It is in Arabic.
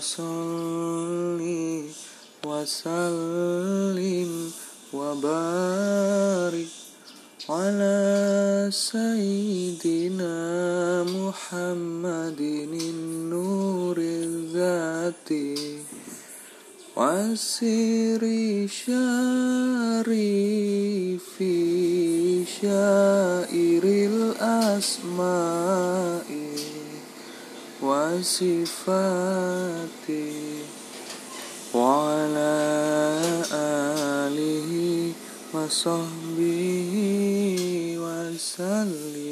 صل وسلم وبارك على سيدنا محمد النور الذاتي وسر شريف شائر الأسماء. وصفاته وعلى آله وصحبه وسلم.